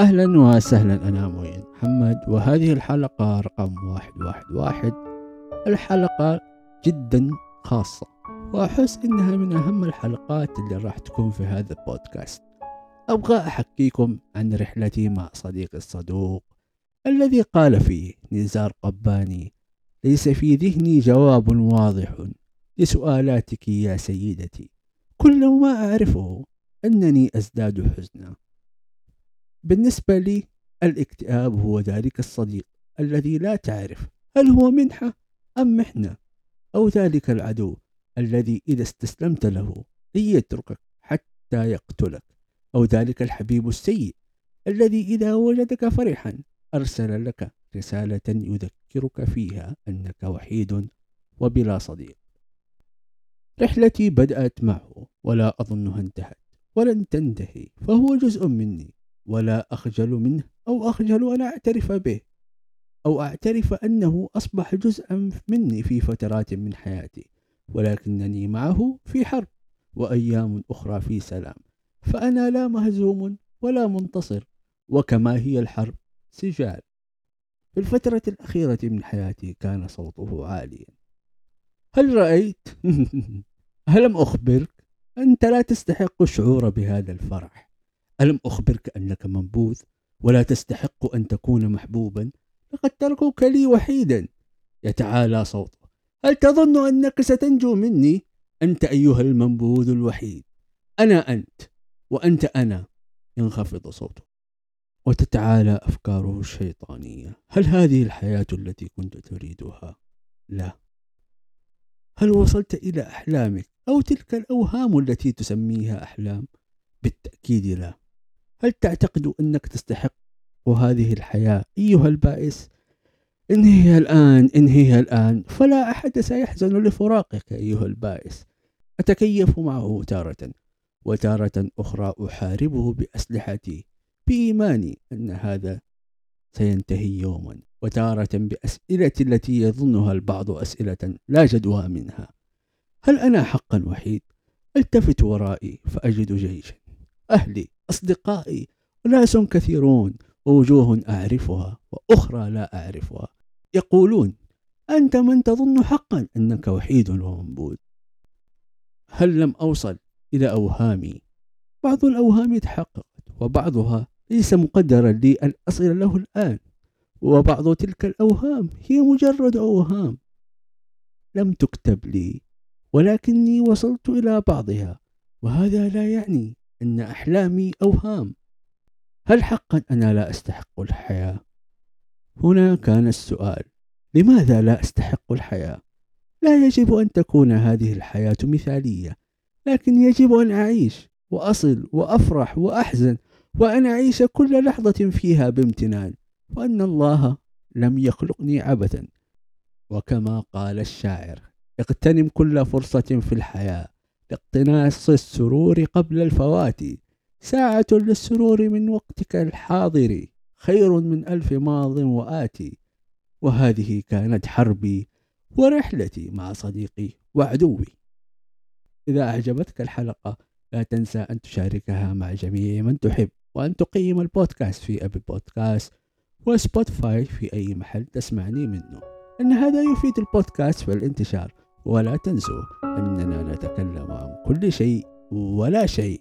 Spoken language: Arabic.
أهلا وسهلا أنا موين محمد. وهذه الحلقة رقم واحد واحد واحد. الحلقة جدا خاصة. وأحس إنها من أهم الحلقات اللي راح تكون في هذا البودكاست. أبغى أحكيكم عن رحلتي مع صديقي الصدوق الذي قال فيه نزار قباني ليس في ذهني جواب واضح لسؤالاتك يا سيدتي. كل ما أعرفه أنني أزداد حزنا. بالنسبة لي الاكتئاب هو ذلك الصديق الذي لا تعرف هل هو منحة أم محنة أو ذلك العدو الذي إذا استسلمت له لن يتركك حتى يقتلك أو ذلك الحبيب السيء الذي إذا وجدك فرحا أرسل لك رسالة يذكرك فيها أنك وحيد وبلا صديق. رحلتي بدأت معه ولا أظنها انتهت ولن تنتهي فهو جزء مني. ولا أخجل منه أو أخجل أن أعترف به أو أعترف أنه أصبح جزءا مني في فترات من حياتي ولكنني معه في حرب وأيام أخرى في سلام فأنا لا مهزوم ولا منتصر وكما هي الحرب سجال في الفترة الأخيرة من حياتي كان صوته عاليا هل رأيت؟ ألم أخبرك؟ أنت لا تستحق الشعور بهذا الفرح ألم أخبرك أنك منبوذ ولا تستحق أن تكون محبوبا؟ لقد تركوك لي وحيدا. يتعالى صوته هل تظن أنك ستنجو مني؟ أنت أيها المنبوذ الوحيد. أنا أنت وأنت أنا. ينخفض صوته وتتعالى أفكاره الشيطانية. هل هذه الحياة التي كنت تريدها؟ لا. هل وصلت إلى أحلامك أو تلك الأوهام التي تسميها أحلام؟ بالتأكيد لا. هل تعتقد أنك تستحق هذه الحياة أيها البائس؟ انهيها الآن انهيها الآن فلا أحد سيحزن لفراقك أيها البائس أتكيف معه تارة وتارة أخرى أحاربه بأسلحتي بإيماني أن هذا سينتهي يوما وتارة بأسئلة التي يظنها البعض أسئلة لا جدوى منها هل أنا حقا وحيد؟ ألتفت ورائي فأجد جيشا أهلي أصدقائي وناس كثيرون ووجوه أعرفها وأخرى لا أعرفها. يقولون أنت من تظن حقا أنك وحيد ومنبوذ. هل لم أوصل إلى أوهامي؟ بعض الأوهام تحققت وبعضها ليس مقدرا لي أن أصل له الآن وبعض تلك الأوهام هي مجرد أوهام. لم تكتب لي ولكني وصلت إلى بعضها وهذا لا يعني أن أحلامي أوهام هل حقا أنا لا أستحق الحياة؟ هنا كان السؤال لماذا لا أستحق الحياة؟ لا يجب أن تكون هذه الحياة مثالية لكن يجب أن أعيش وأصل وأفرح وأحزن وأن أعيش كل لحظة فيها بامتنان وأن الله لم يخلقني عبثا وكما قال الشاعر اغتنم كل فرصة في الحياة لاقتناص السرور قبل الفوات. ساعة للسرور من وقتك الحاضر خير من ألف ماض وآتي وهذه كانت حربي ورحلتي مع صديقي وعدوي. إذا أعجبتك الحلقة لا تنسى أن تشاركها مع جميع من تحب وأن تقيم البودكاست في Apple Podcast و Spotify في أي محل تسمعني منه. أن هذا يفيد البودكاست في الانتشار ولا تنسوا أننا نتكلم عن كل شيء ولا شيء.